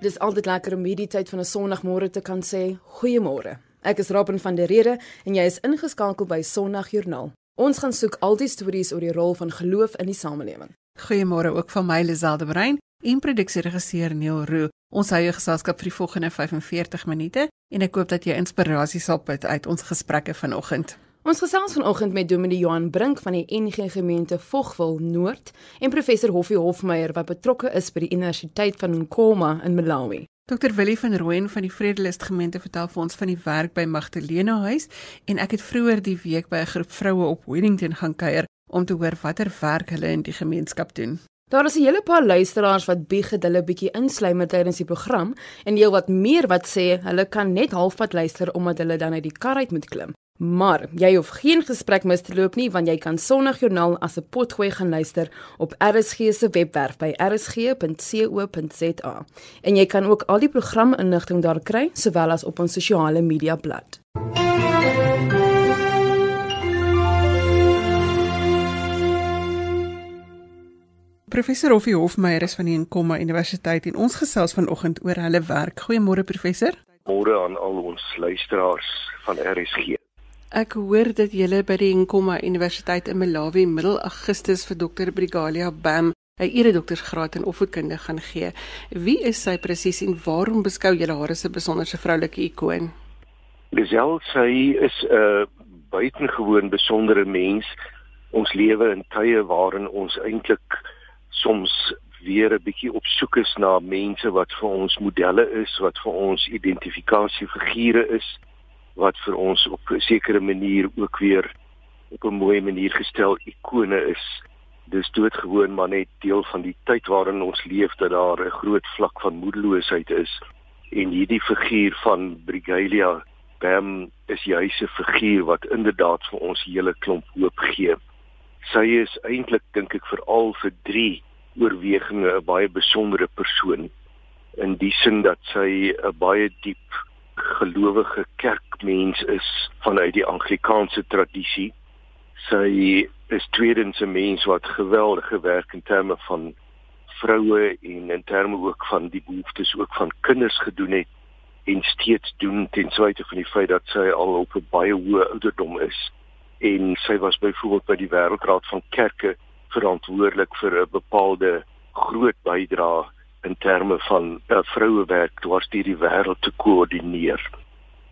Dis altyd lekker om hierdie tyd van 'n Sondagmôre te kan sê goeiemôre. Ek is Robin van der Rede en jy is ingeskakel by Sondagjoernaal. Ons gaan soek al die stories oor die rol van geloof in die samelewing. Goeiemôre ook van my Liselde Brein en produksieregisseur Neil Roo. Ons hou jou geselskap vir die volgende 45 minute en ek hoop dat jy inspirasie sal put uit ons gesprekke vanoggend. Ons gesels vanoggend met Dominee Johan Brink van die NG Gemeente Vogwel Noord en professor Hoffie Hofmeyer wat betrokke is by die Universiteit van Nkoma in Malawi. Dr Willie van Rooyen van die Vredelust Gemeente vertel vir ons van die werk by Magdalena Huis en ek het vroeër die week by 'n groep vroue op Wellington gaan kuier om te hoor watter werk hulle in die gemeenskap doen. Daar is 'n hele paar luisteraars wat bieg dat hulle bietjie insluim tydens die program en heel wat meer wat sê hulle kan net halfpad luister omdat hulle dan uit die kar uit moet klim. Maar jy hoef geen gesprek mis te loop nie want jy kan Sondagjoernaal as 'n potgooi gaan luister op RSG se webwerf by rsg.co.za. En jy kan ook al die programinligting daar kry sowel as op ons sosiale media blad. Professor Hoffie Hofmeyer is van die Nkoma Universiteit en ons gesels vanoggend oor hulle werk. Goeiemôre professor. Môre aan al ons luisteraars van RSG. Ek hoor dat jy by die Nkoma Universiteit in Malawi middel Augustus vir Dr. Brigalia Bam 'n eredoktorsgraad in opvoedkunde gaan gee. Wie is sy presies en waarom beskou jy haar as 'n besonderse vroulike ikoon? Lisel sy is 'n buitengewoon besondere mens. Ons lewe in tye waarin ons eintlik soms weer 'n bietjie op soek is na mense wat vir ons modelle is, wat vir ons identifikasiefigure is wat vir ons op 'n sekere manier ook weer op 'n mooi manier gestel ikone is. Dis doodgewoon maar net deel van die tyd waarin ons leef dat daar 'n groot vlak van moedeloosheid is en hierdie figuur van Brigalia Bam is juis 'n figuur wat inderdaad vir ons hele klomp hoop gee. Sy is eintlik dink ek veral vir drie oorwegings 'n baie besondere persoon in die sin dat sy 'n baie diep gelowige kerkmens is vanuit die Anglikaanse tradisie. Sy is tweedens 'n mens wat geweldige werk in terme van vroue en in terme ook van die behoeftes ook van kinders gedoen het en steeds doen ten spyte van die feit dat sy al op 'n baie hoë ouderdom is en sy was byvoorbeeld by die wêreldraad van kerke verantwoordelik vir 'n bepaalde groot bydrae in terme van uh, vrouewerk dwars deur die wêreld te koördineer.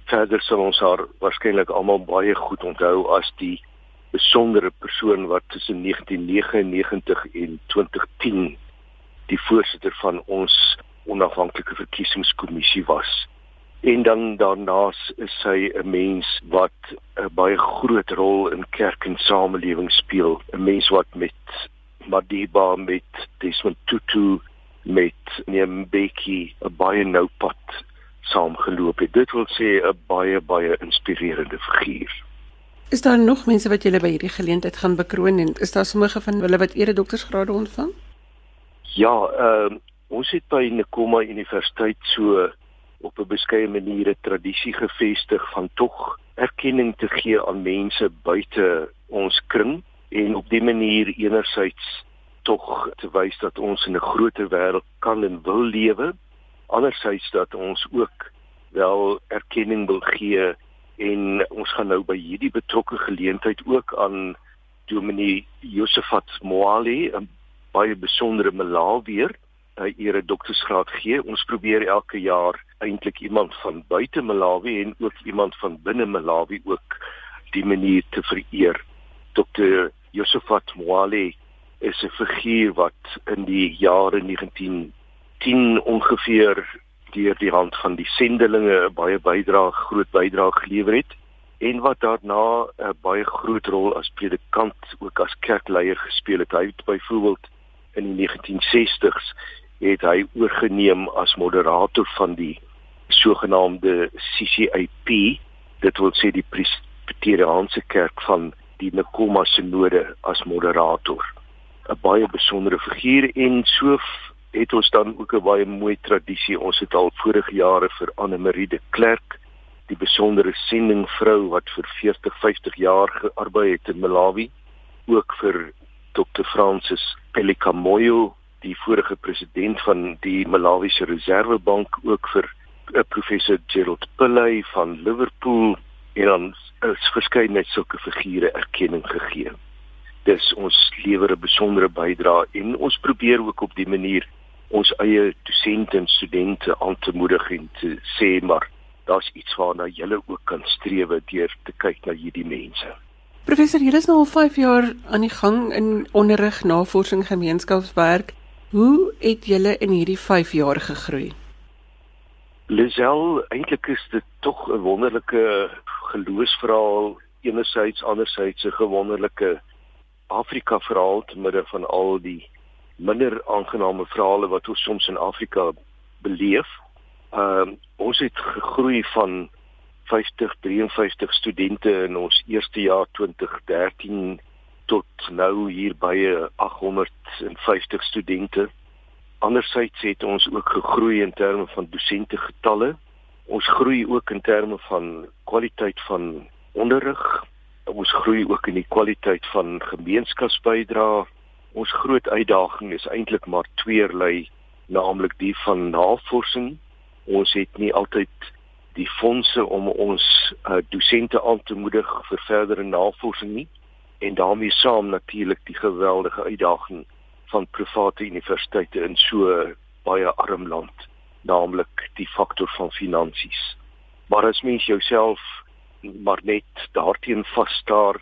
Verder sal ons haar waarskynlik almal baie goed onthou as die besondere persoon wat tussen 1999 en 2010 die voorsitter van ons onafhanklike verkiesingskommissie was. En dan daarnaas is sy 'n mens wat 'n baie groot rol in kerk en samelewing speel, 'n mens wat met Madiba met Desmond Tutu met Nembeki 'n baie nou pad saamgeloop het. Dit wil sê 'n baie baie inspirerende figuur. Is daar nog mense wat julle by hierdie geleentheid gaan bekroon en is daar sommige van hulle wat ere doktorsgrade ontvang? Ja, ehm uh, ons het by Nkoma Universiteit so op 'n beskeie manier 'n tradisie gevestig van tog erkenning te gee aan mense buite ons kring en op dié manier enerzijds tog te wys dat ons in 'n groter wêreld kan en wil lewe. Andersins dat ons ook wel erkenning wil gee en ons gaan nou by hierdie betrokke geleentheid ook aan Dominee Josefat Moali, 'n baie besondere Malawier, 'n ere doktorsgraad gee. Ons probeer elke jaar eintlik iemand van buite Malawi en ook iemand van binne Malawi ook die manier te vereer. Dr. Josefat Moali is 'n figuur wat in die jare 1910 ongeveer deur die hand van die sendelinge 'n baie bydrae groot bydrae gelewer het en wat daarna 'n baie groot rol as predikant ook as kerkleier gespeel het. Hy het byvoorbeeld in die 1960s het hy oorgeneem as moderator van die sogenaamde CCIP, dit wil sê die Presbyteriaanse kerk van die Nkoma Sinode as moderator. 'n baie besondere figuur en so het ons dan ook 'n baie mooi tradisie. Ons het al vorige jare vir Anne Marie de Klerk, die besondere sendingvrou wat vir 40, 50 jaar gearbei het in Malawi, ook vir Dr Francis Pelikamoyo, die vorige president van die Malawiese Reservebank ook vir uh, professor Gerald Pillay van Liverpool en dan is verskeidenheid sulke figure erkenning gegee. Dis ons lewer 'n besondere bydrae en ons probeer ook op die manier ons eie dosente en studente aan te moedig en te sê maar daar's iets waarna julle ook kan streef deur te kyk na hierdie mense. Professor, julle is nou al 5 jaar aan die gang in onderrig, navorsing, gemeenskapswerk. Hoe het julle in hierdie 5 jaar gegroei? Lisel, eintlik is dit tog 'n wonderlike geloofsverhaal, enerzijds anderzijds 'n gewonderlike Afrika verhaal te midde van al die minder aangename verhale wat ons soms in Afrika beleef. Ehm uh, ons het gegroei van 50 53 studente in ons eerste jaar 2013 tot nou hier by 850 studente. Anderzijds het ons ook gegroei in terme van dosente getalle. Ons groei ook in terme van kwaliteit van onderrig. Ons groei ook in die kwaliteit van gemeenskapsbydrae. Ons groot uitdaging is eintlik maar tweerlei, naamlik die van navorsing. Ons het nie altyd die fondse om ons uh, dosente aan te moedig vir verdere navorsing nie en daarmee saam natuurlik die geweldige uitdaging van private universiteite in so baie arm land, naamlik die faktor van finansies. Maar as mens jouself maar net daarteen vasstaar,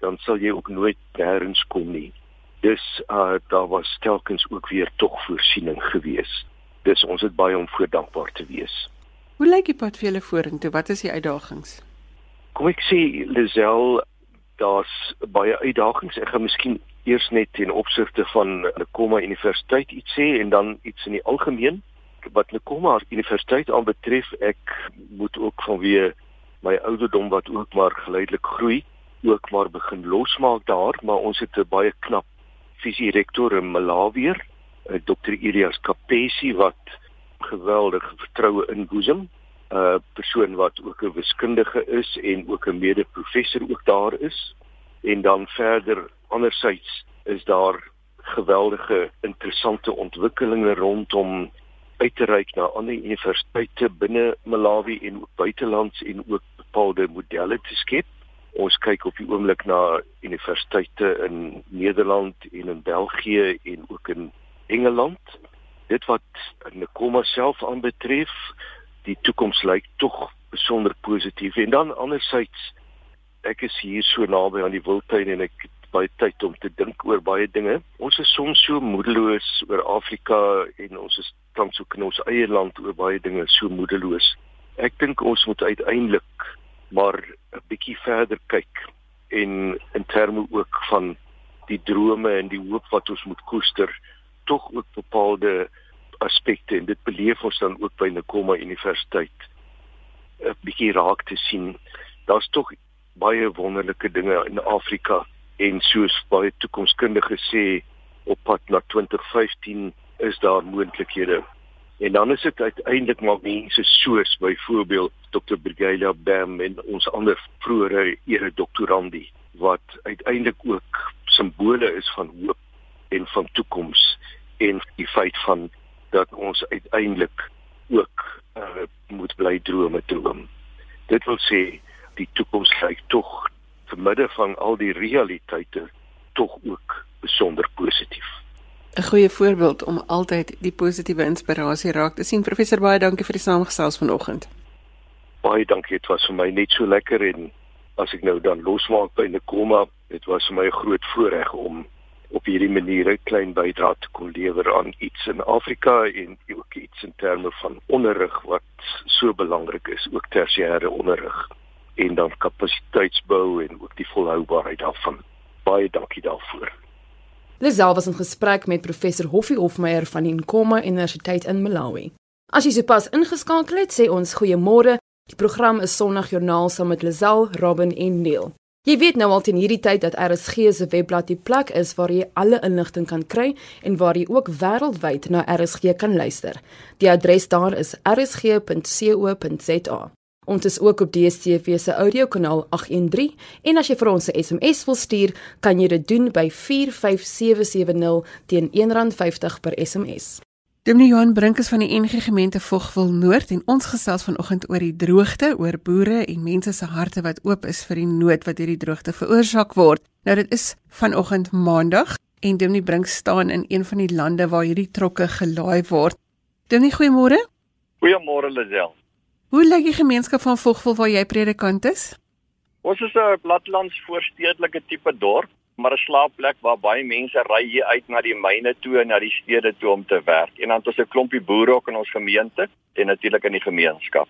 dan sal jy ook nooit nêrens kom nie. Dus uh daar was telkens ook weer tog voorsiening gewees. Dus ons het baie om voor dankbaar te wees. Hoe lyk die pad vir julle vorentoe? Wat is die uitdagings? Kom ek sê Lisel, daar's baie uitdagings. Ek gaan miskien eers net ten opsigte van Nkoma Universiteit iets sê en dan iets in die algemeen. Wat Nkoma Universiteit aanbetref, ek moet ook vanweë my ouderdom wat ook maar geleidelik groei, ook maar begin losmaak daar, maar ons het 'n baie knap visierektor in Malawi, eh, Dr. Elias Kapesi wat geweldige vertroue inboesem. 'n uh, persoon wat ook 'n wiskundige is en ook 'n mede-professor ook daar is. En dan verder anderzijds is daar geweldige interessante ontwikkelinge rondom uit te reik na ander universiteite binne Malawi en ook buitelands en ook bepaalde modelle te skep. Ons kyk op die oomblik na universiteite in Nederland en in België en ook in Engeland. Dit wat Nkoma self aanbetref, die toekoms lyk tog besonder positief en dan anderzijds ek is hier so naby aan die wildtuin en ek het baie tyd om te dink oor baie dinge. Ons is soms so moedeloos oor Afrika en ons is tans ook in ons eie land oor baie dinge so moedeloos. Ek dink ons moet uiteindelik maar 'n bietjie verder kyk en in terme ook van die drome en die hoop wat ons moet koester, tog ook bepaalde aspekte en dit beleef ons dan ook by Nkoma Universiteit 'n bietjie raak te sien. Daar's tog baie wonderlike dinge in Afrika en soos baie toekomskundiges sê op pad na 2015 is daar moontlikhede. En dan is dit uiteindelik maar mense soos byvoorbeeld Dr. Brigalia Bam en ons ander vroeëre ere doktorandi wat uiteindelik ook simbole is van hoop en van toekoms en die feit van dat ons uiteindelik ook uh, moet bly drome droom. Dit wil sê die toekoms lyk tog te midde van al die realiteite tog ook besonder positief. 'n Goeie voorbeeld om altyd die positiewe inspirasie raak te sien. Professor baie dankie vir die saamgesels vanoggend. Baie dankie, dit was vir my net so lekker en as ek nou dan losmaak by Nkoma, dit was vir my 'n groot voorreg om op hierdie manier 'n klein bydrae te kon lewer aan iets in Afrika en ook iets in terme van onderrig wat so belangrik is, ook tersiêre onderrig en dan kapasiteitsbou en ook die volhoubaarheid daarvan. Baie dankie daarvoor. Lisel was in gesprek met professor Hoffie Hofmeyer van die Nkoma Universiteit in Malawi. As jy sopas ingeskakel het, sê ons goeiemôre. Die program is Sondagjoernaal saam met Lisel, Robin en Neil. Jy weet nou al teen hierdie tyd dat RSG se webblad die plek is waar jy alle inligting kan kry en waar jy ook wêreldwyd na RSG kan luister. Die adres daar is rsg.co.za. Ons is ook op DStv se audiokanaal 813 en as jy vir ons 'n SMS wil stuur, kan jy dit doen by 45770 teen R1.50 per SMS. Dominee Johan Brink is van die NG Gemeente Vogwel Noord en ons gesels vanoggend oor die droogte, oor boere en mense se harte wat oop is vir die nood wat hierdie droogte veroorsaak word. Nou dit is vanoggend Maandag en Dominee Brink staan in een van die lande waar hierdie trokke gelaai word. Dominee, goeiemôre. Goeiemôre Lisel. Hoe lyk die gemeenskap van Vogwel waar jy predikant is? Ons is 'n platlands voorstedelike tipe dorp maar 'n slaapplek waar baie mense ry hier uit na die myne toe en na die stede toe om te werk. En dan het ons 'n klompie boere ook in ons gemeente en natuurlik in die gemeenskap.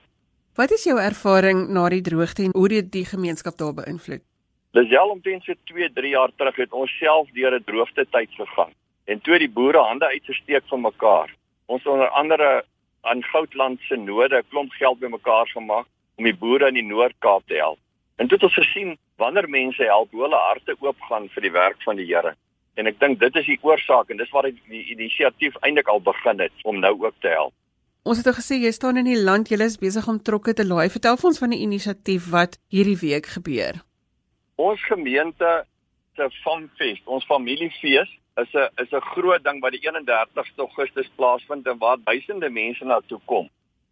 Wat is jou ervaring na die droogte en hoe dit die gemeenskap daar beïnvloed? Lisel omtrent so 2, 3 jaar terug het ons self deur 'n droogte tyd gegaan. En toe die boere hande uitgesteek van mekaar. Ons onder andere aan Goudland se noorde 'n klomp geld bymekaar gemaak om die boere in die Noord-Kaap te help. En dit het ons gesien wanneer mense help hoe hulle harte oopgaan vir die werk van die Here. En ek dink dit is die oorsaak en dis waar die, die inisiatief eintlik al begin het om nou ook te help. Ons het al gesê jy staan in die land, jy is besig om trokke te laai. Vertel ons van die inisiatief wat hierdie week gebeur. Ons gemeente se Famfest, ons familiefees is 'n is 'n groot ding wat die 31ste Augustus plaasvind en waar duisende mense na toe kom.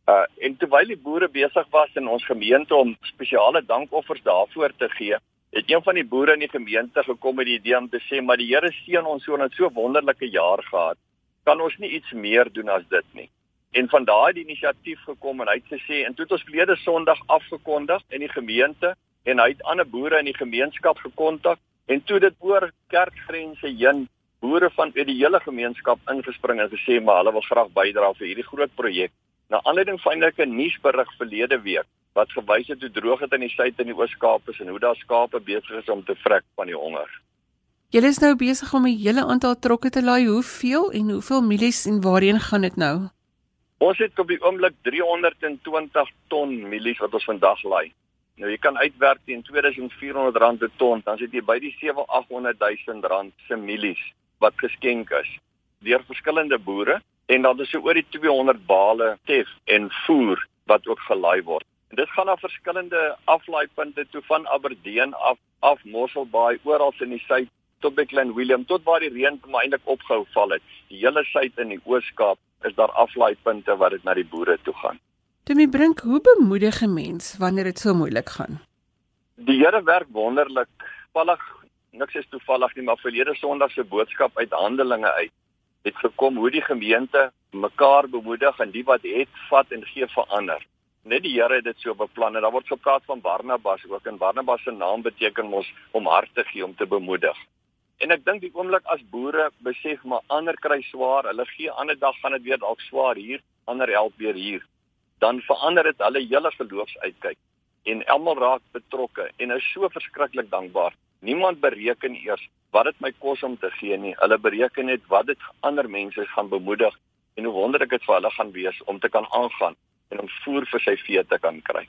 Uh en terwyl die boere besig was in ons gemeente om spesiale dankoffers daarvoor te gee, het een van die boere in die gemeente gekom met die idee om te sê maar die Here seën ons so 'n so wonderlike jaar gehad. Kan ons nie iets meer doen as dit nie? En van daai die inisiatief gekom en hy het gesê en toe het ons verlede Sondag afgekondig in die gemeente en hy het ander boere in die gemeenskap gekontak en toe dit oor kerkgrense heen boere van uit die hele gemeenskap ingespring en gesê maar hulle wil graag bydra vir hierdie groot projek Na aanleiding van 'n nuusberig verlede week wat gewys het hoe droog dit in die suid en die Oos-Kaap is en hoe daar skape besig is om te vrek van die honger. Julle is nou besig om 'n hele aantal trokke te laai. Hoeveel en hoeveel mielies en waarheen gaan dit nou? Ons het op die oomblik 320 ton mielies wat ons vandag laai. Nou jy kan uitwerk teen R2400 per ton, dan sit jy by die 7-800 000 rand se mielies wat geskenk is deur verskillende boere en dan is so oor die 200 bale tef en voer wat ook gelaai word. En dit gaan na verskillende aflaaipunte toe van Aberdeen af af Mosselbaai oral in die suid tot by Klein Willem tot waar die reën eintlik opgehou val het. Die hele suid in die Oos-Kaap is daar aflaaipunte wat dit na die boere toe gaan. Dit my bring hoe bemoedig 'n mens wanneer dit so moeilik gaan. Die Here werk wonderlik. Toevallig niks is toevallig nie, maar verlede Sondag se boodskap uit Handelinge uit het gekom hoe die gemeente mekaar bemoedig en die wat het vat en gee verander. Net die Here het dit so beplan en daar word gepraat van Barnabas ook en Barnabas se naam beteken mos om hart te gee om te bemoedig. En ek dink die oomblik as boere besef maar ander kry swaar, hulle gee ander dag gaan dit weer dalk swaar hier, ander help weer hier, dan verander dit hulle hele geloofsuitkyk en almal raak betrokke en is so verskriklik dankbaar. Niemand bereken eers wat dit my kos om te gee nie. Hulle bereken net wat dit ander mense gaan bemoedig en hoe wonderlik dit vir hulle gaan wees om te kan aangaan en om voer vir sy vee te kan kry.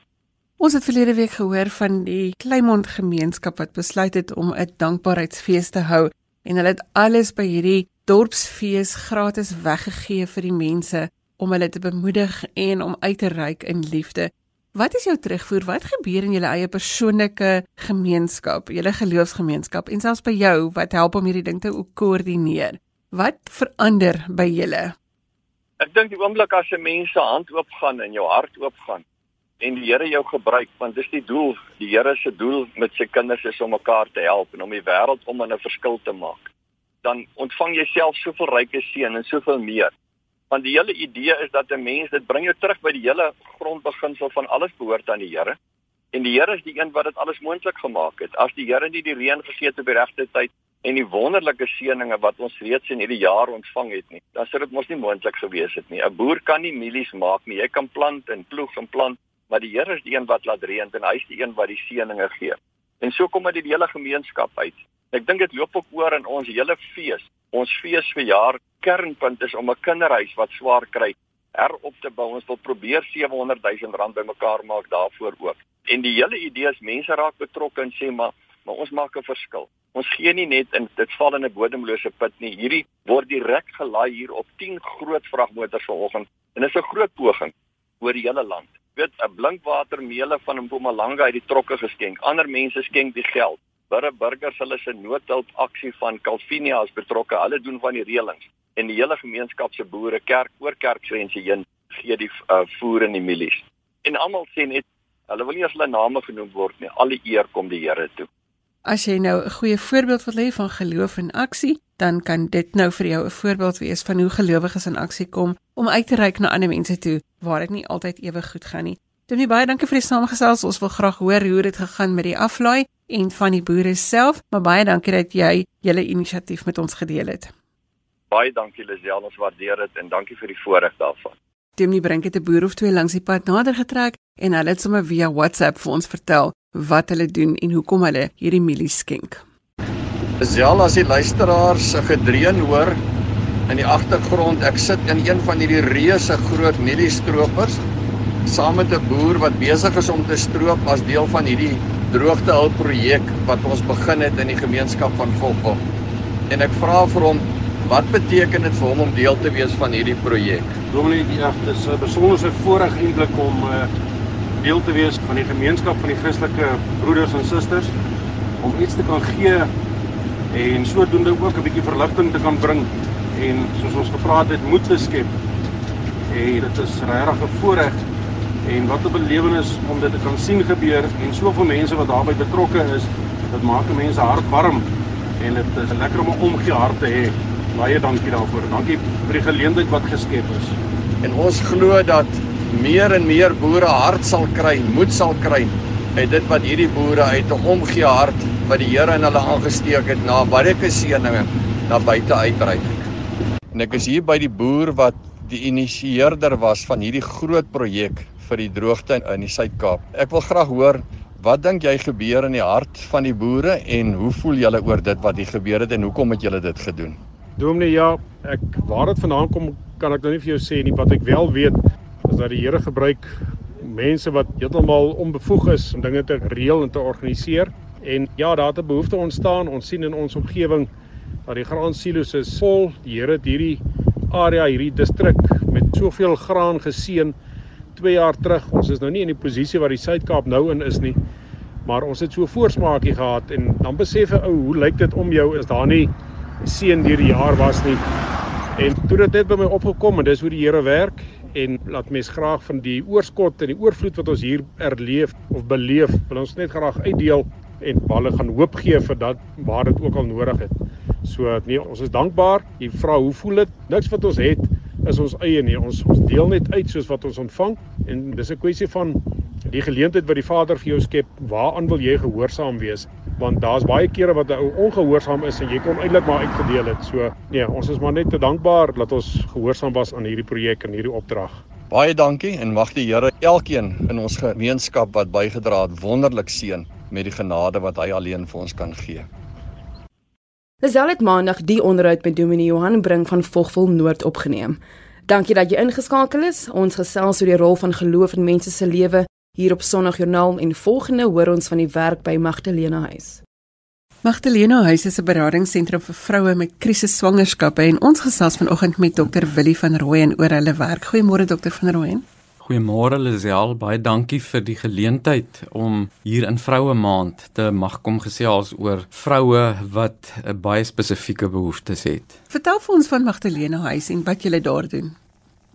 Ons het verlede week gehoor van die Kleinmond gemeenskap wat besluit het om 'n dankbaarheidsfees te hou en hulle het alles by hierdie dorpsfees gratis weggegee vir die mense om hulle te bemoedig en om uit te reik in liefde. Wat is jou terugvoer? Wat gebeur in julle eie persoonlike gemeenskap, julle geloofsgemeenskap en selfs by jou wat help om hierdie ding te koördineer? Wat verander by julle? Ek dink die oomblik as 'n mens se hand oopgaan en jou hart oopgaan en die Here jou gebruik, want dis die doel, die Here se doel met sy kinders is om mekaar te help en om die wêreld om 'n verskil te maak. Dan ontvang jy self soveel ryke seën en soveel meer want die hele idee is dat 'n mens dit bring jou terug by die hele grondbeginsel van alles behoort aan die Here. En die Here is die een wat dit alles moontlik gemaak het. As die Here nie die reën gegee het op die regte tyd en die wonderlike seëninge wat ons reeds in hierdie jaar ontvang het nie, dan sou dit mos nie moontlik gewees het nie. 'n Boer kan nie mielies maak nie. Jy kan plant en ploeg en plant, maar die Here is die een wat laat reën en hy is die een wat die seëninge gee. En so kom dit die hele gemeenskap uit. Ek dink dit loop ook oor in ons hele fees. Ons fees vir jaar kernpunt is om 'n kinderhuis wat swaar kry herop te bou. Ons wil probeer 700 000 rand bymekaar maak daarvoor ook. En die hele idee is mense raak betrokke en sê maar maar ons maak 'n verskil. Ons gee nie net in dit val in 'n bodemlose put nie. Hierdie word direk gelaai hier op 10 groot vragmotors vanoggend en dit is 'n groot poging oor die hele land weet 'n blinkwatermeele van Mpumalanga uit die trokke geskenk. Ander mense skenk die geld. Burre burgers hulle se noodhulp aksie van Calvinia is betrokke. Hulle doen van die reëlings en die hele gemeenskap se boere kerk oor kerkgrense heen gee die uh, voer in die milies. En almal sê net hulle wil nie as hulle name genoem word nie. Al die eer kom die Here toe. As jy nou 'n goeie voorbeeld wil hê van geloof in aksie, dan kan dit nou vir jou 'n voorbeeld wees van hoe gelowiges in aksie kom om uit te reik na ander mense toe waar dit nie altyd ewe goed gaan nie. Dominee baie dankie vir die samegesels. Ons wil graag hoor hoe dit gegaan met die aflaai en van die boere self, maar baie dankie dat jy julle inisiatief met ons gedeel het. Baie dankie Lisel, ons waardeer dit en dankie vir die voorreg daarvan. Dominee Brink het 'n boer of twee langs die pad nader getrek en hulle het sommer via WhatsApp vir ons vertel wat hulle doen en hoekom hulle hierdie mielie skenk. Isel as die luisteraars se gedreun hoor in die agtergrond, ek sit in een van hierdie reuse groot mieliestropers saam met 'n boer wat besig is om te stroop as deel van hierdie droogtehulp projek wat ons begin het in die gemeenskap van Volkom. En ek vra vir hom wat beteken dit vir hom om deel te wees van hierdie projek? Dominee, ja, dit is 'n besondere voorreg eintlik om uh, deel te wees van die gemeenskap van die Christelike broeders en susters om iets te kan gee en sodoende ook 'n bietjie verligting te kan bring en soos ons gepraat het moed te skep. En dit is regtig 'n voorreg en wat 'n belewenis om dit te kan sien gebeur en soveel mense wat daarbey betrokke is. Dit maak mense hart warm en dit is lekker om 'n omgee hart te hê. Baie dankie daarvoor. Dankie vir die geleentheid wat geskep is. En ons glo dat meer en meer boere hart sal kry, moed sal kry uit dit wat hierdie boere uit 'n omgee hart wat die Here in hulle aangesteek het na baie seëninge na buite uitreik. En ek is hier by die boer wat die initieerder was van hierdie groot projek vir die droogte in die Suid-Kaap. Ek wil graag hoor wat dink jy gebeur in die hart van die boere en hoe voel julle oor dit wat hier gebeur het en hoekom het julle dit gedoen? Dominee, ja, ek waar dit vandaan kom kan ek nou nie vir jou sê nie, wat ek wel weet is dat die Here gebruik mense wat heeltemal onbevoeg is om dinge te reël en te organiseer. En ja, daar het 'n behoefte ontstaan. Ons sien in ons omgewing dat die graansilo's is vol. Die Here het hierdie area, hierdie distrik met soveel graan geseën 2 jaar terug. Ons is nou nie in die posisie waar die Suid-Kaap nou in is nie. Maar ons het so voorsmaakie gehad en dan besef 'n ou, hoe lyk dit om jou is daar nie seën deur die jaar was nie. En toe dit net by my opgekom en dis hoe die Here werk en laat mens graag van die oorskot en die oorvloed wat ons hier erleef of beleef, wil ons net graag uitdeel en hulle gaan hoop gee vir dat waar dit ook al nodig het. So nee, ons is dankbaar. Jy vra hoe voel dit? Niks wat ons het is ons eie nie. Ons ons deel net uit soos wat ons ontvang en dis 'n kwessie van die geleentheid wat die Vader vir jou skep. Waaraan wil jy gehoorsaam wees? want daar's baie kere wat 'n ou ongehoorsaam is en jy kom eintlik maar uitgedeel het. So nee, ons is maar net te dankbaar dat ons gehoorsaam was aan hierdie projek en hierdie opdrag. Baie dankie en mag die Here elkeen in ons gemeenskap wat bygedra het wonderlik seën met die genade wat hy alleen vir ons kan gee. Lisel het maandag die onderhoud met Dominee Johan Bring van Vogvol Noord opgeneem. Dankie dat jy ingeskakel is. Ons gesels oor die rol van geloof in mense se lewe hier op Sondagjoernaal en volgende hoor ons van die werk by Magdalena Huis. Magdalena Huis is 'n beradingsentrum vir vroue met krisis swangerskappe en ons gesels vanoggend met dokter Willie van Rooyen oor hulle werk. Goeiemôre dokter van Rooyen. Goeiemôre Lisel, baie dankie vir die geleentheid om hier in Vroue Maand te mag kom gesels oor vroue wat 'n baie spesifieke behoeftes het. Vertel vir ons van Magdalena Huis en wat julle daar doen.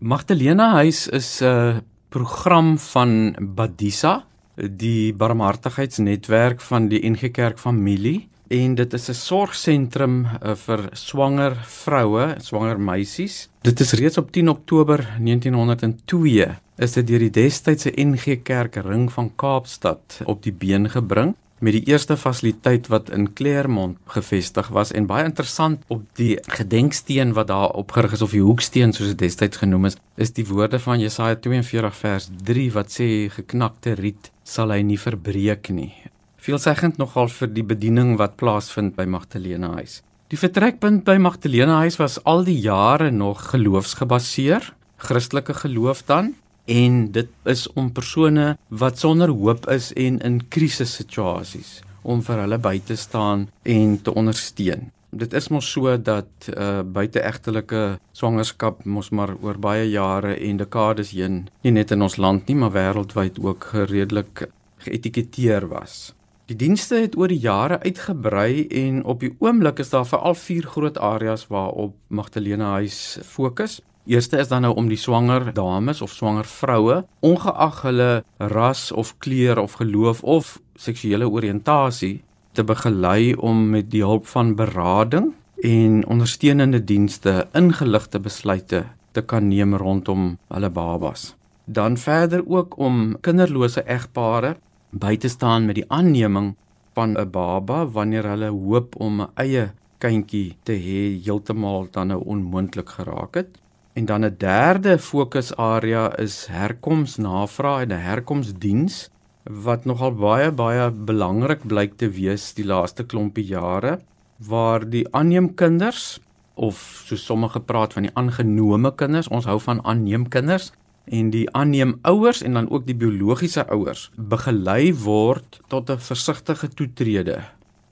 Magdalena Huis is 'n program van Badisa, die barmhartigheidsnetwerk van die NG Kerk familie en dit is 'n sorgsentrum uh, vir swanger vroue, swanger meisies. Dit is reeds op 10 Oktober 1902 is dit deur die destydse NG Kerk Ring van Kaapstad op die been gebring met die eerste fasiliteit wat in Claremont gevestig was en baie interessant op die gedenksteen wat daar opgerig is of die hoeksteen soos dit destyds genoem is, is die woorde van Jesaja 42 vers 3 wat sê geknakte riet sal hy nie verbreek nie. Veelzeggend nogal vir die bediening wat plaasvind by Magdalena huis. Die vertrekpunt by Magdalena huis was al die jare nog geloofsgebaseer, Christelike geloof dan en dit is om persone wat sonder hoop is en in krisissituasies om vir hulle by te staan en te ondersteun. Dit is mos so dat uh buiteegtelike swangerskap mos maar oor baie jare en dekades heen nie net in ons land nie, maar wêreldwyd ook redelik geetiketeer was. Die dienste het oor die jare uitgebrei en op die oomblik is daar veral vier groot areas waarop Magdalena Huis fokus. Eerste is dan nou om die swanger dames of swanger vroue, ongeag hulle ras of kleur of geloof of seksuele oriëntasie te begelei om met die hulp van berading en ondersteunende dienste ingeligte besluite te kan neem rondom hulle babas. Dan verder ook om kinderlose egpare by te staan met die aanneming van 'n baba wanneer hulle hoop om 'n eie kindjie te hê heeltemal dan nou onmoontlik geraak het. En dan 'n derde fokusarea is herkomsnavraag en 'n herkomsdiens wat nogal baie baie belangrik blyk te wees die laaste klompie jare waar die aanneemkinders of so sommige praat van die aangenome kinders ons hou van aanneemkinders en die aanneemouers en dan ook die biologiese ouers begelei word tot 'n versigtige toetrede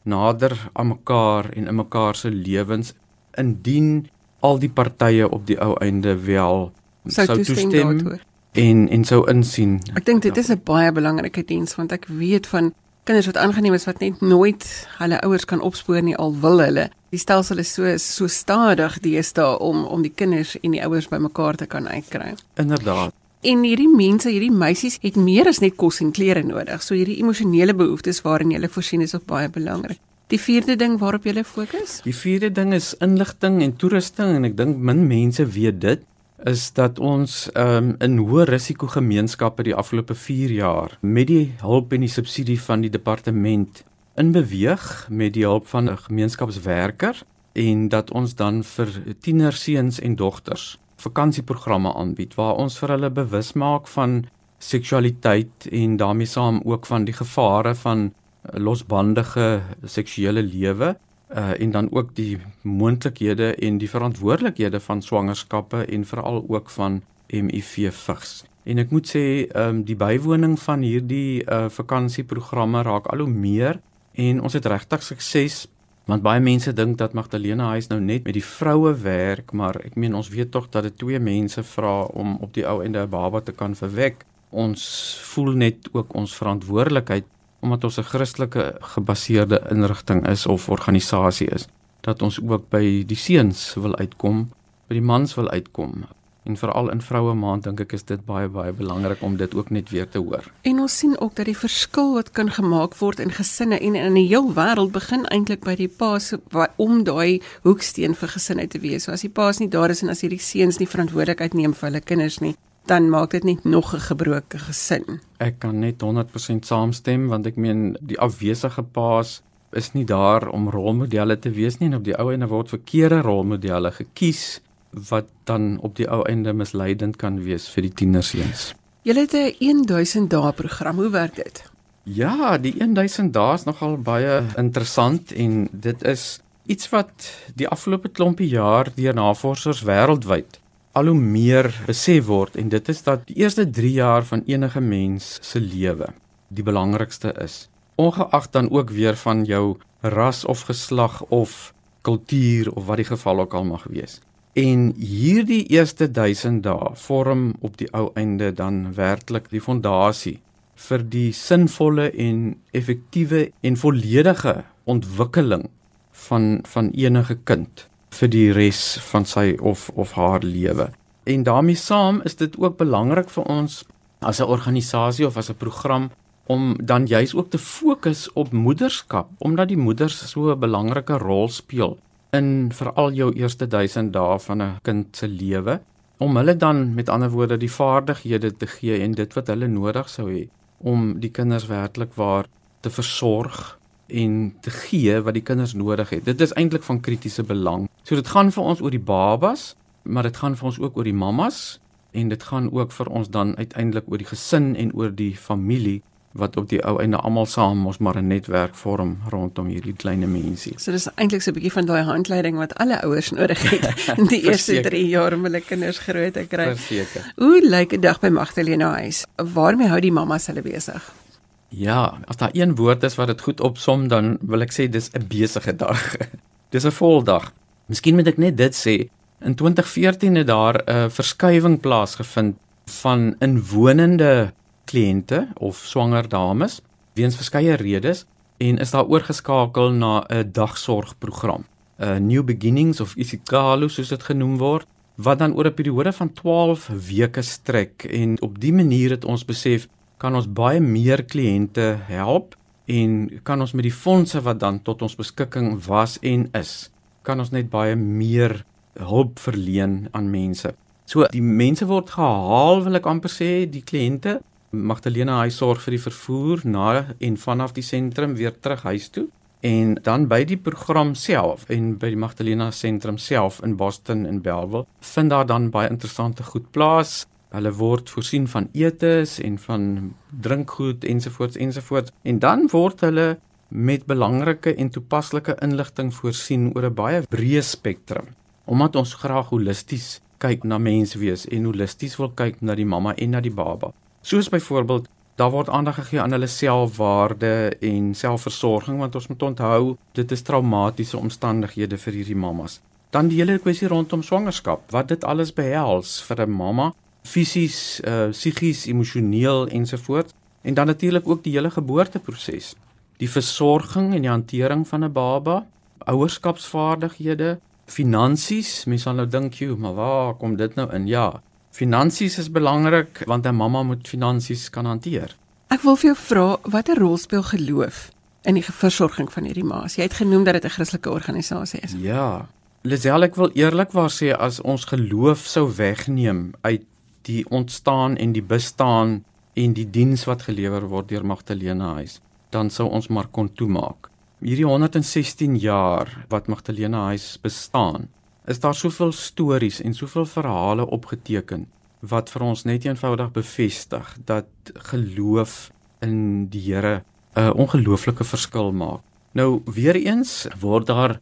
nader aan mekaar en in mekaar se lewens indien al die partye op die ou einde wel sou toestem, toestem en en sou insien. Ek dink dit is 'n baie belangrike diens want ek weet van kinders wat aangeneem is wat net nooit hulle ouers kan opspoor nie al wil hulle. Die stelsel is so so stadig deesdae om om die kinders en die ouers bymekaar te kan uitkry. Inderdaad. En hierdie mense, hierdie meisies het meer as net kos en klere nodig. So hierdie emosionele behoeftes waarin jy voorsien is ook baie belangrik. Die vierde ding waarop jy fokus? Die vierde ding is inligting en toerusting en ek dink min mense weet dit is dat ons um, in hoë risiko gemeenskappe die afgelope 4 jaar met die hulp en die subsidie van die departement in beweeg met die hulp van 'n gemeenskapswerker en dat ons dan vir tienerseuns en dogters vakansieprogramme aanbied waar ons vir hulle bewus maak van seksualiteit en daarmee saam ook van die gevare van losbandige seksuele lewe uh en dan ook die moontlikhede en die verantwoordelikhede van swangerskappe en veral ook van HIV vigs. En ek moet sê, ehm um, die bywoning van hierdie uh vakansieprogramme raak al hoe meer en ons het regtig sukses want baie mense dink dat Magdalena Huis nou net met die vroue werk, maar ek meen ons weet tog dat dit twee mense vra om op die ou ende 'n baba te kan verwek. Ons voel net ook ons verantwoordelikheid omdat ons 'n Christelike gebaseerde inrigting is of organisasie is, dat ons ook by die seuns wil uitkom, by die mans wil uitkom. En veral in vroue maand dink ek is dit baie baie belangrik om dit ook net weer te hoor. En ons sien ook dat die verskil wat kan gemaak word in gesinne en in die heel wêreld begin eintlik by die paas om daai hoeksteen vir gesinne te wees. So as die paas nie daar is en as hierdie seuns nie verantwoordelikheid neem vir hulle kinders nie, dan maak dit net nog 'n gebroke gesin. Ek kan net 100% saamstem want ek meen die afwesige paas is nie daar om rolmodelle te wees nie en op die ou ende word verkeerde rolmodelle gekies wat dan op die ou ende misleidend kan wees vir die tienerseuns. Julle het 'n 1000 dae program. Hoe werk dit? Ja, die 1000 dae is nogal baie interessant en dit is iets wat die afgelope klompie jaar deur navorsers wêreldwyd al hoe meer besef word en dit is dat die eerste 3 jaar van enige mens se lewe die belangrikste is. Ongeag dan ook weer van jou ras of geslag of kultuur of wat die geval ook al mag wees. En hierdie eerste 1000 dae vorm op die ou einde dan werklik die fondasie vir die sinvolle en effektiewe en volledige ontwikkeling van van enige kind vir die res van sy of of haar lewe. En daarmee saam is dit ook belangrik vir ons as 'n organisasie of as 'n program om dan juis ook te fokus op moederskap omdat die moeders so 'n belangrike rol speel in veral jou eerste 1000 dae van 'n kind se lewe om hulle dan met ander woorde die vaardighede te gee en dit wat hulle nodig sou hê om die kinders werklik waar te versorg en te gee wat die kinders nodig het. Dit is eintlik van kritiese belang. So dit gaan vir ons oor die babas, maar dit gaan vir ons ook oor die mammas en dit gaan ook vir ons dan uiteindelik oor die gesin en oor die familie wat op die ou einde almal saam ons maar 'n netwerk vorm rondom hierdie klein mensie. So dis eintlik so 'n bietjie van daai handleiding wat alle ouers nodig het in die eerste 3 jaar om hulle kinders groot te kry. Verseker. Hoe lyk 'n dag by Magdalena huis? Waarmee hou die mammas hulle besig? Ja, as daar een woord is wat dit goed opsom, dan wil ek sê dis 'n besige dag. Dis 'n voldag. Miskien moet ek net dit sê. In 2014 het daar 'n verskywing plaasgevind van inwonende kliënte of swanger dames weens verskeie redes en is daar oorgeskakel na 'n dagsorgprogram. 'n New Beginnings of isiKalo soos dit genoem word wat dan oor 'n periode van 12 weke strek en op dië manier het ons besef kan ons baie meer kliënte help en kan ons met die fondse wat dan tot ons beskikking was en is kan ons net baie meer hulp verleen aan mense. So die mense word gehaal wil ek amper sê die kliënte Magdalena hy sorg vir die vervoer na en vanaf die sentrum weer terug huis toe en dan by die program self en by die Magdalena sentrum self in Boston en Bellville vind daar dan baie interessante goed plaas. Hulle word voorsien van etes en van drinkgoed ensovoorts ensovoorts en dan word hulle met belangrike en toepaslike inligting voorsien oor 'n baie breë spektrum omdat ons graag holisties kyk na menswees en holisties wil kyk na die mamma en na die baba. Soos byvoorbeeld, daar word aandag gegee aan hulle selfwaarde en selfversorging want ons moet onthou dit is traumatiese omstandighede vir hierdie mammas. Dan die hele kwessie rondom swangerskap, wat dit alles behels vir 'n mamma, fisies, uh psigies, emosioneel ensovoorts en dan natuurlik ook die hele geboorteproses. Die versorging en die hantering van 'n baba, ouerskapsvaardighede, finansies, mense sal nou dink, "Joe, maar waar kom dit nou in?" Ja, Finansies is belangrik want 'n mamma moet finansies kan hanteer. Ek wil vir jou vra watter rol speel geloof in die versorging van hierdie ma's? Jy het genoem dat dit 'n Christelike organisasie is. Ja. Lisel ek wil eerlikwaar sê as ons geloof sou wegneem uit die ontstaan en die bestaan en die diens wat gelewer word deur Magdalena Huis, dan sou ons maar kon toemaak. Hierdie 116 jaar wat Magdalena Huis bestaan, is daar soveel stories en soveel verhale opgeteken wat vir ons net eenvoudig bevestig dat geloof in die Here 'n ongelooflike verskil maak. Nou weer eens word daar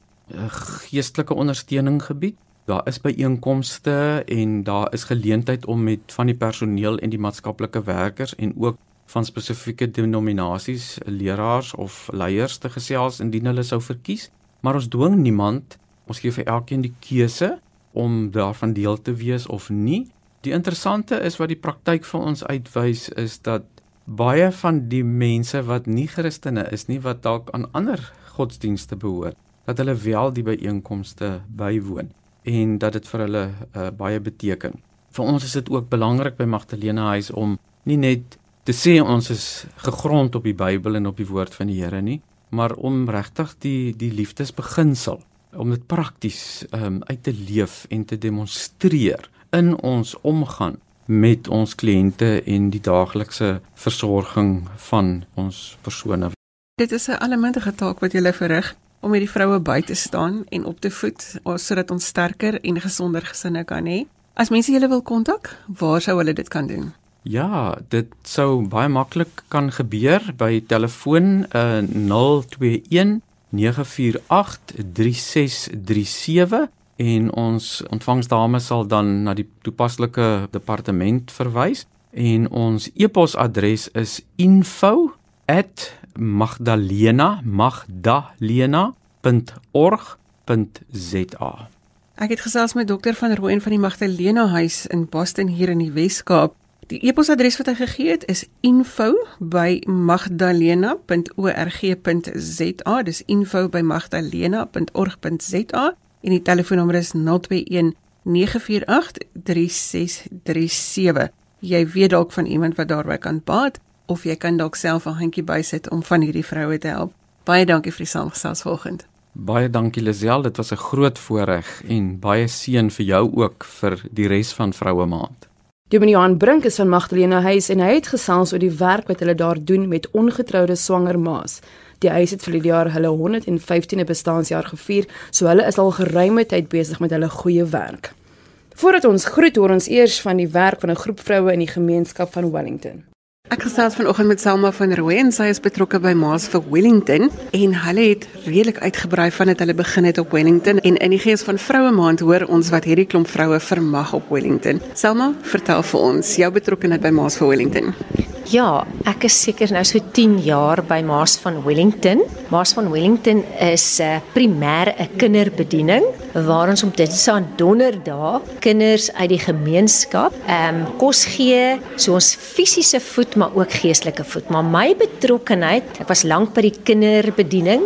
geestelike ondersteuning gebied. Daar is byeenkomste en daar is geleentheid om met van die personeel en die maatskaplike werkers en ook van spesifieke denominasies, leraars of leiers te gesels indien hulle sou verkies. Maar ons dwing niemand Ons gee vir elkeen die keuse om daarvan deel te wees of nie. Die interessante is wat die praktyk vir ons uitwys is dat baie van die mense wat nie Christene is nie wat dalk aan ander godsdienste behoort, dat hulle wel die byeenkomste bywoon en dat dit vir hulle uh, baie beteken. Vir ons is dit ook belangrik by Magdalena Huis om nie net te sê ons is gegrond op die Bybel en op die woord van die Here nie, maar om regtig die die liefdesbeginsel om dit prakties um, uit te leef en te demonstreer in ons omgang met ons kliënte en die daaglikse versorging van ons persone. Dit is 'n allemintige taak wat jy verrig om hierdie vroue by te staan en op te voed sodat ons sterker en gesonder gesinne kan hê. As mense julle wil kontak, waar sou hulle dit kan doen? Ja, dit sou baie maklik kan gebeur by telefoon uh, 021 0891-948-3637 en ons ontvangsdame sal dan na die toepaslike departement verwys en ons e-posadres is info@magdalena.magdalena.org.za. Ek het gesels met dokter van Rooyen van die Magdalena Huis in Boston hier in die Wes-Kaap. Die e-posadres wat hy gegee het is info@magdalena.org.za. Dis info@magdalena.org.za en die telefoonnommer is 021 948 3637. Jy weet dalk van iemand wat daarby kan baat of jy kan dalk self 'n handjie bysit om van hierdie vroue te help. Baie dankie vir die saamgesels vanoggend. Baie dankie Lisel, dit was 'n groot voorreg en baie seën vir jou ook vir die res van Vroue Maand. Dominee Johan Brink is van Magdalena Huis en hy het gesels oor die werk wat hulle daar doen met ongetroude swanger ma's. Die huis het vir die jaar hulle 115de bestaanjaar gevier, so hulle is al geruime tyd besig met hulle goeie werk. Voordat ons groet, hoor ons eers van die werk van 'n groep vroue in die gemeenskap van Wellington. Ek gesels vanoggend met Selma van Rooi en sy is betrokke by Maas vir Wellington en hulle het redelik uitgebrei van dit hulle begin het op Wellington en in die gees van vroue maand hoor ons wat hierdie klomp vroue vermag op Wellington. Selma, vertel vir ons jou betrokkeheid by Maas vir Wellington. Ja, ek is seker nou so 10 jaar by Maas van Wellington. Maas van Wellington is 'n uh, primêr 'n kinderbediening waar ons op dit aan donderdag kinders uit die gemeenskap ehm um, kos gee, so ons fisiese voed maar ook geestelike voed. Maar my betrokkenheid, ek was lank by die kinderbediening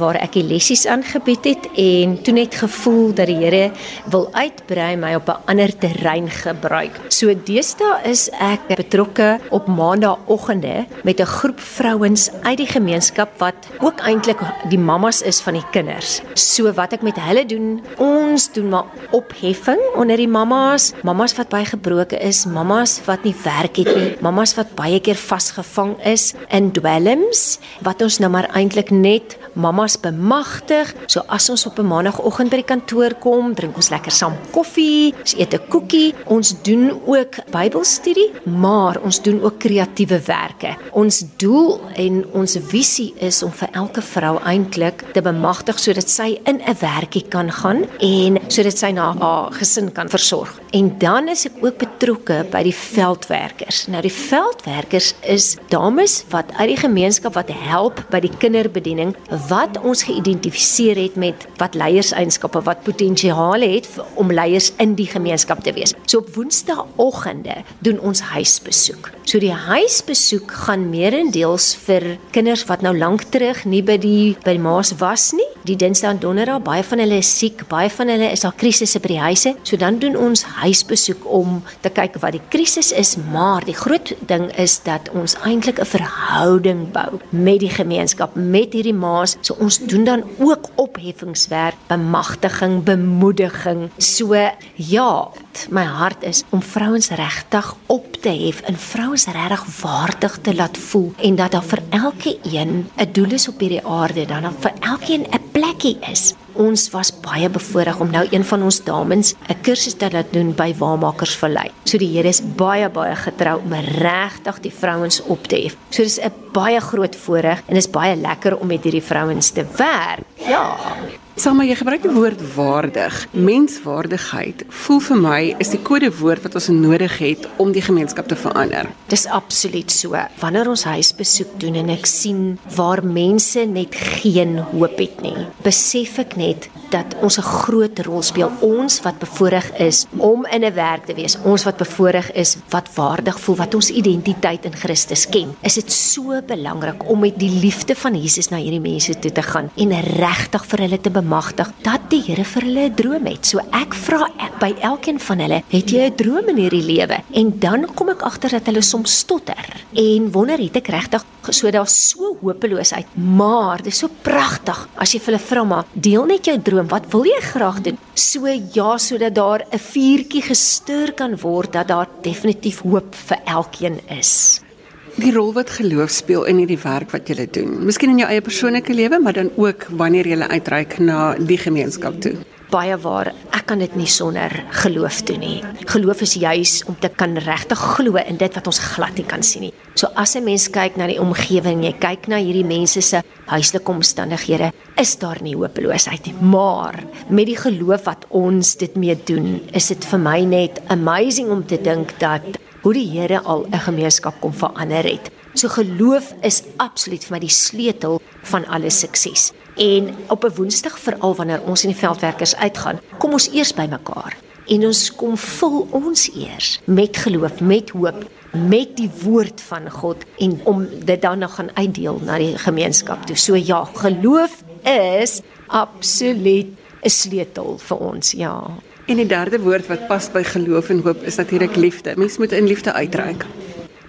waar ek die lessies aangebied het en toe net gevoel dat die Here wil uitbrei my op 'n ander terrein gebruik. So deesdae is ek betrokke op maand maandagooggende met 'n groep vrouens uit die gemeenskap wat ook eintlik die mammas is van die kinders. So wat ek met hulle doen, ons doen maar opheffing onder die mammas, mammas wat baie gebroke is, mammas wat nie werk het nie, mammas wat baie keer vasgevang is in dwelms, wat ons nou maar eintlik net mammas bemagtig. So as ons op 'n maandagooggend by die kantoor kom, drink ons lekker saam koffie, ons eet 'n koekie, ons doen ook Bybelstudie, maar ons doen ook kreatiewe werke. Ons doel en ons visie is om vir elke vrou eintlik te bemagtig sodat sy in 'n werkie kan gaan en sodat sy na haar gesin kan versorg. En dan is ek ook betrokke by die veldwerkers. Nou die veldwerkers is dames wat uit die gemeenskap wat help by die kinderbediening wat ons geïdentifiseer het met wat leierseienskappe wat potensiaal het om leiers in die gemeenskap te wees. So op woensdaagoggende doen ons huisbesoek. So die huisbesoek gaan meerendeels vir kinders wat nou lank terug nie by die by die maas was nie. Die Dinsdag en Donderdag baie van hulle is siek, baie van hulle is daar krisisse by die huise. So dan doen ons huisbesoek om te kyk wat die krisis is, maar die groot ding is dat ons eintlik 'n verhouding bou met die gemeenskap, met hierdie maas. So ons doen dan ook opheffingswerk, bemagtiging, bemoediging. So ja, my hart is om vrouens regtig op te hef en vrouens regtig waardig te laat voel en dat daar vir elkeen 'n doel is op hierdie aarde, dan vir elkeen 'n plekkie is. Ons was baie bevoorreg om nou een van ons dames 'n kursus te laat doen by Waarmakers Vallei. So die Here is baie baie getrou om regtig die vrouens op te hef. So dis 'n baie groot voorreg en is baie lekker om met hierdie vrouens te werk. Ja. Selma, jy gebruik die woord waardig. Menswaardigheid voel vir my is die kodewoord wat ons nodig het om die gemeenskap te verander. Dis absoluut so. Wanneer ons huisbesoek doen en ek sien waar mense net geen hoop het nie, besef ek net dat ons 'n groot rol speel. Ons wat bevoorreg is om in 'n werk te wees, ons wat bevoorreg is wat waardig voel, wat ons identiteit in Christus ken. Is dit so belangrik om met die liefde van Jesus na hierdie mense toe te gaan en regtig vir hulle te bemagtig dat die Here vir hulle 'n droom het. So ek vra ek by elkeen van hulle, het jy 'n droom in hierdie lewe? En dan kom ek agter dat hulle soms stotter en wonder het ek regtig so daar's so hopeloosheid, maar dit is so pragtig as jy vir hulle vra maar deel net jou droom, wat wil jy graag doen? So ja, sodat daar 'n vuurtjie gestuur kan word dat daar definitief hoop vir elkeen is. Die rol wat geloof speel in hierdie werk wat jy doen. Miskien in jou eie persoonlike lewe, maar dan ook wanneer jy uitreik na die gemeenskap toe baie waar. Ek kan dit nie sonder geloof doen nie. Geloof is juis om te kan regtig glo in dit wat ons glad nie kan sien nie. So as 'n mens kyk na die omgewing, jy kyk na hierdie mense se huislike omstandighede, is daar nie hopeloosheid nie. Maar met die geloof wat ons dit mee doen, is dit vir my net amazing om te dink dat hoe die Here al 'n gemeenskap kom verander het. So geloof is absoluut vir my die sleutel van alle sukses. En op 'n Woensdag veral wanneer ons in die veldwerkers uitgaan, kom ons eers bymekaar en ons kom vul ons eers met geloof, met hoop, met die woord van God en om dit dan nog gaan uitdeel na die gemeenskap toe. So ja, geloof is absoluut 'n sleutel vir ons, ja. En die derde woord wat pas by geloof en hoop is natuurlik liefde. Mens moet in liefde uitreik.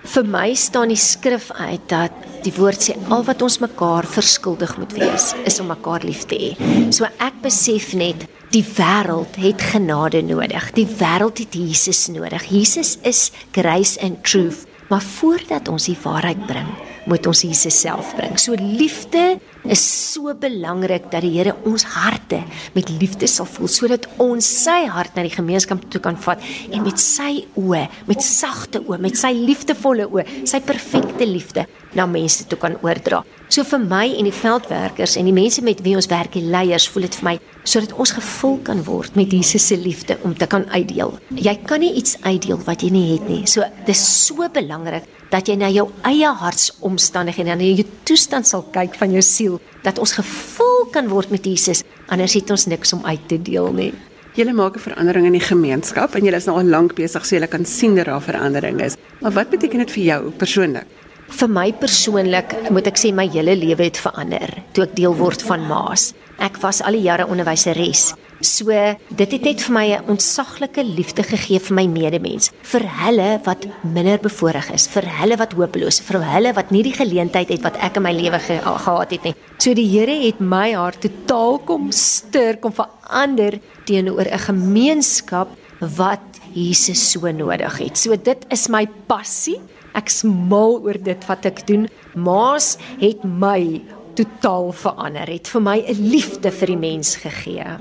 Vir my staan die skrif uit dat die woord sê al wat ons mekaar verskuldig moet wees is om mekaar lief te hê. So ek besef net die wêreld het genade nodig. Die wêreld het Jesus nodig. Jesus is grace and truth. Maar voordat ons die waarheid bring, moet ons Jesus self bring. So liefde is so belangrik dat die Here ons harte met liefde sal vul sodat ons sy hart na die gemeenskap toe kan vat en met sy oë, met sagte oë, met sy liefdevolle oë, sy perfekte liefde na mense toe kan oordra. So vir my en die veldwerkers en die mense met wie ons werk, die leiers, voel dit vir my sodat ons gevul kan word met Jesus se liefde om te kan uitdeel. Jy kan nie iets uitdeel wat jy nie het nie. So dis so belangrik dat jy na jou eie hartsomstandighede en na jou toestand sal kyk van jou siel dat ons gevul kan word met Jesus anders het ons niks om uit te deel nie. Julle maak 'n verandering in die gemeenskap en julle is nou al lank besig so julle kan sien dat daar verandering is. Maar wat beteken dit vir jou persoonlik? Vir my persoonlik moet ek sê my hele lewe het verander toe ek deel word van Maas. Ek was al die jare onderwyseres So dit het net vir my 'n ontsaglike liefde gegee vir my medemens, vir hulle wat minder bevoorreg is, vir hulle wat hopeloos, vir hulle wat nie die geleentheid het wat ek in my lewe ge gehad het nie. So die Here het my hart totaal kom sterk om verander teenoor 'n gemeenskap wat Jesus so nodig het. So dit is my passie. Ek smal oor dit wat ek doen. Maas het my totaal verander. Het vir my 'n liefde vir die mens gegee.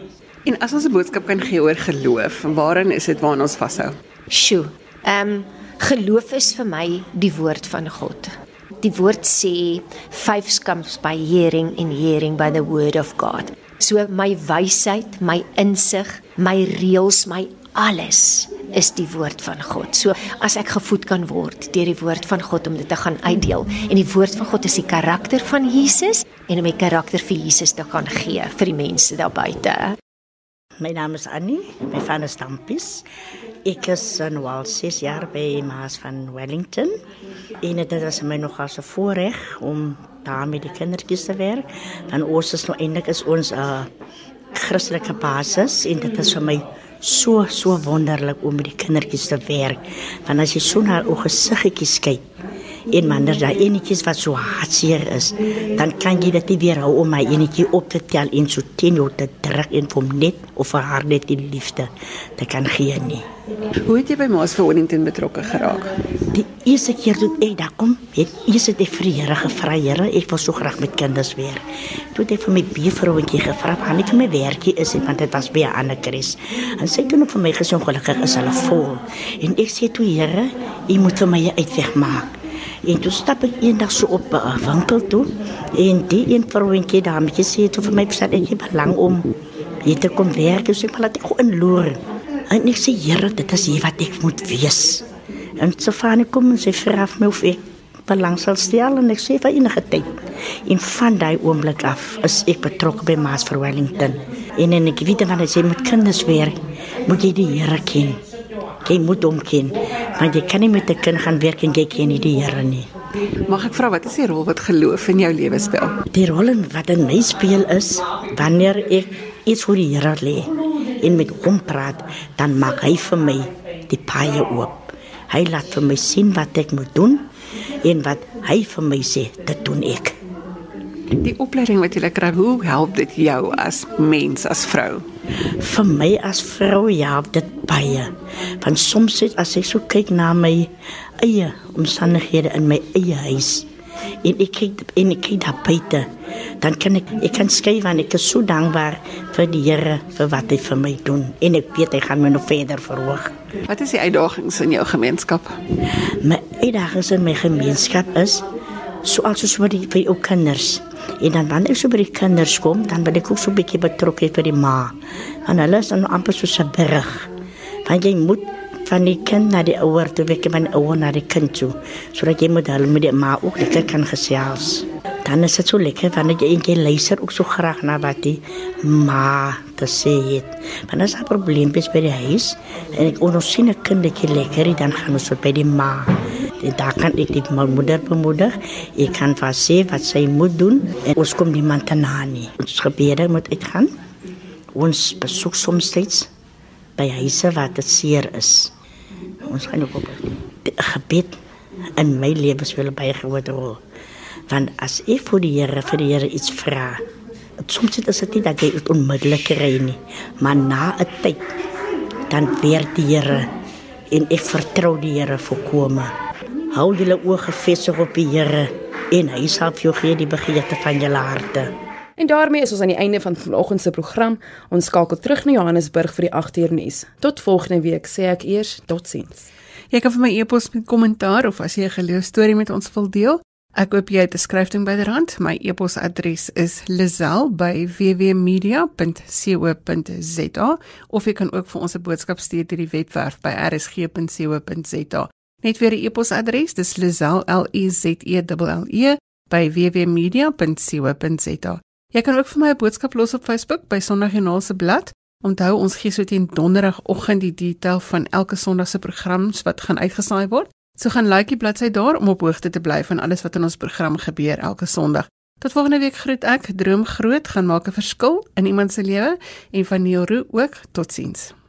En as ons 'n boodskap kan gee oor geloof, waarin is dit waarna ons vashou? Sjoe. Ehm um, geloof is vir my die woord van God. Die woord sê five comes by hearing and hearing by the word of God. So my wysheid, my insig, my reëls, my alles is die woord van God. So as ek gevoed kan word deur die woord van God om dit te gaan uitdeel en die woord van God is die karakter van Jesus en om my karakter vir Jesus te gaan gee vir die mense daar buite. My naam is Annie, my van is Tampis. Ek is nou al 6 jaar by Maas van Wellington. En dit was my nog as 'n voorreg om daar met die kindertjies te werk. Dan ons is nou eintlik is ons 'n uh, Christelike basis en dit is vir my so so wonderlik om met die kindertjies te werk. Want as jy so na hulle gesiggetjies kyk, en wanneer daar enetjies wat so hartseer is, dan kan jy dit weer hou om my enetjie op te tel en so teen jou te druk en vir hom net of vir haar net die liefde te kan gee nie. Hoe het jy by Maas vir Wellington betrokke geraak? Die eerste keer toe ek daar kom, het eers het ek vir die Here gevra, Here, ek wil so graag met kinders weer. Toe het ek vir my buurvrouentjie gevra, "Kan ek vir my werkie is dit want dit was by 'n ander Chris." En sy het ook vir my gesê ongelukkig is hulle vol. En ek sê toe, Here, U moet vir my 'n uitweg maak. En toe stap ek eendag so op 'n winkel toe en die een vrouentjie dametjie sê toe vir my dat ek belang om hier te kom werk, ek laat ek gou inloer. En ek sê Here, dit is hier wat ek moet wees. En ek kom en sy vra my of ek belang sal stel en ek sê vir enige tyd. En van daai oomblik af is ek betrokke by Maas vir Wellington. En en ek weet wanneer jy met kinders werk, moet jy die Here ken. Jy moet hom ken. Want jy kan nie met 'n kind gaan werk en jy ken nie die Here nie. Mag ek vra wat is die rol wat geloof in jou lewe speel? Die rol wat in my speel is wanneer ek iets vir die Here lê en met hom praat, dan maak hy vir my die paie oop. Hy laat vir my sien wat ek moet doen en wat hy vir my sê, dit doen ek. Die opleiding wat jy kry, hoe help dit jou as mens, as vrou? Vir my as vrou ja, dit baie. Want soms sit as ek so kyk na my eie omstandighede in my eie huis en ek kyk en ek kyk daar buite, dan kan ek ek kan skryf want ek is so dankbaar vir die Here vir wat hy vir my doen en ek weet hy gaan my nog verder verhoog. Wat is die uitdagings in jou gemeenskap? My uitdagings in my gemeenskap is soos soos vir die vir jou kinders En dan wanneer ek so by die kinders kom, dan wil ek ook so 'n bietjie betrokke vir die ma. Want hulle is dan amper so 'n berg. Want jy moet van die kind na die ouer toe week van die ouer na die kind toe. Sodat jy moet hulle met die ma ook lekker kan gesels. Dan is dit so lekker wanneer jy eendag luister ook so graag na wat die ma te sê het. Want as 'n probleem is by die huis en ek ons sien 'n kindertjie lekker, dan gaan ons op by die ma. En daar kan ek die moeder bemoedig. Ek kan vir sê wat sy moet doen en ons kom die man te na nie. Ons gebede moet uitgaan. Ons besoek soms steeds by huise wat dit seer is. Ons gaan ook op gebed in my lewe wil bygewoon rol. Want as ek vir die Here vir die Here iets vra, soms is dit nie dat jy dit onmiddellik kry nie, maar na 'n tyd dan weer die Here en ek vertrou die Here volkome hou julle oë gefestig op die Here en hy sal vir jou gee die begeerte van jou harte. En daarmee is ons aan die einde van vanoggend se program. Ons skakel terug na Johannesburg vir die 8 uur nuus. Tot volgende week sê ek eers totsiens. Jy kan vir my e-pos met kommentaar of as jy 'n geleë storie met ons wil deel. Ek hoop jy het 'n skryfding byderhand. My e-posadres is lizel@wwmedia.co.za of jy kan ook vir ons 'n boodskap stuur deur die webwerf by rsg.co.za. Net weer die e-posadres, dis lizel l e e by wwmedia.co.za. Jy kan ook vir my 'n boodskap los op Facebook by Sondagjoernaal se blad. Onthou ons gee so teen donderdagoggend die detail van elke Sondag se programs wat gaan uitgesaai word. So gaan like die bladsy daar om op hoogte te bly van alles wat in ons program gebeur elke Sondag. Tot volgende week groet ek, droom groot, gaan maak 'n verskil in iemand se lewe en van Neil Roo ook. Totsiens.